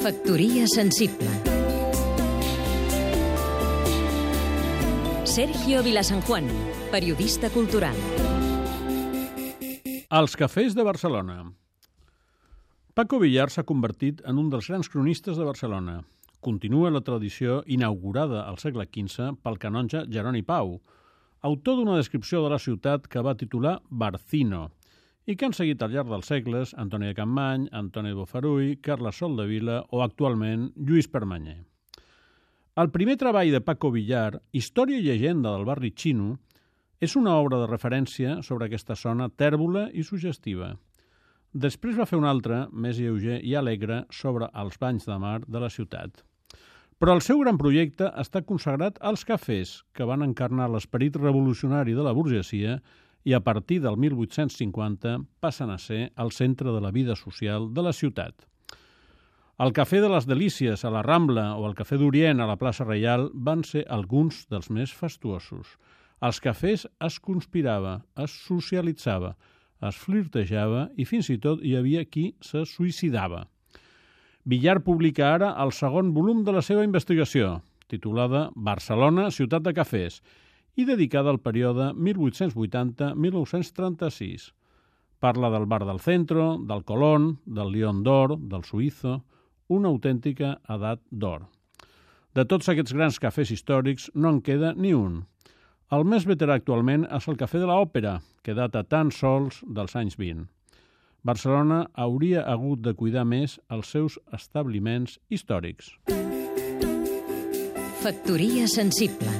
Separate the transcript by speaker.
Speaker 1: Factoria sensible. Sergio Vilasanjuan, periodista cultural.
Speaker 2: Els cafès de Barcelona. Paco Villar s'ha convertit en un dels grans cronistes de Barcelona. Continua la tradició inaugurada al segle XV pel canonge Jeroni Pau, autor d'una descripció de la ciutat que va titular Barcino, i que han seguit al llarg dels segles Antoni de Campmany, Antoni Bofarull, Carles Soldevila o actualment Lluís Permanyer. El primer treball de Paco Villar, Història i llegenda del barri xino, és una obra de referència sobre aquesta zona tèrbola i sugestiva. Després va fer un altre, més lleuger i alegre, sobre els banys de mar de la ciutat. Però el seu gran projecte està consagrat als cafès, que van encarnar l'esperit revolucionari de la burgesia i a partir del 1850 passen a ser el centre de la vida social de la ciutat. El Cafè de les Delícies a la Rambla o el Cafè d'Orient a la plaça Reial van ser alguns dels més fastuosos. Als cafès es conspirava, es socialitzava, es flirtejava i fins i tot hi havia qui se suïcidava. Villar publica ara el segon volum de la seva investigació, titulada Barcelona, ciutat de cafès, i dedicada al període 1880-1936. Parla del bar del Centro, del Colón, del Lion d'Or, del Suïzo, una autèntica edat d'or. De tots aquests grans cafès històrics no en queda ni un. El més veterà actualment és el Cafè de l'Òpera, que data tan sols dels anys 20. Barcelona hauria hagut de cuidar més els seus establiments històrics.
Speaker 1: Factoria sensible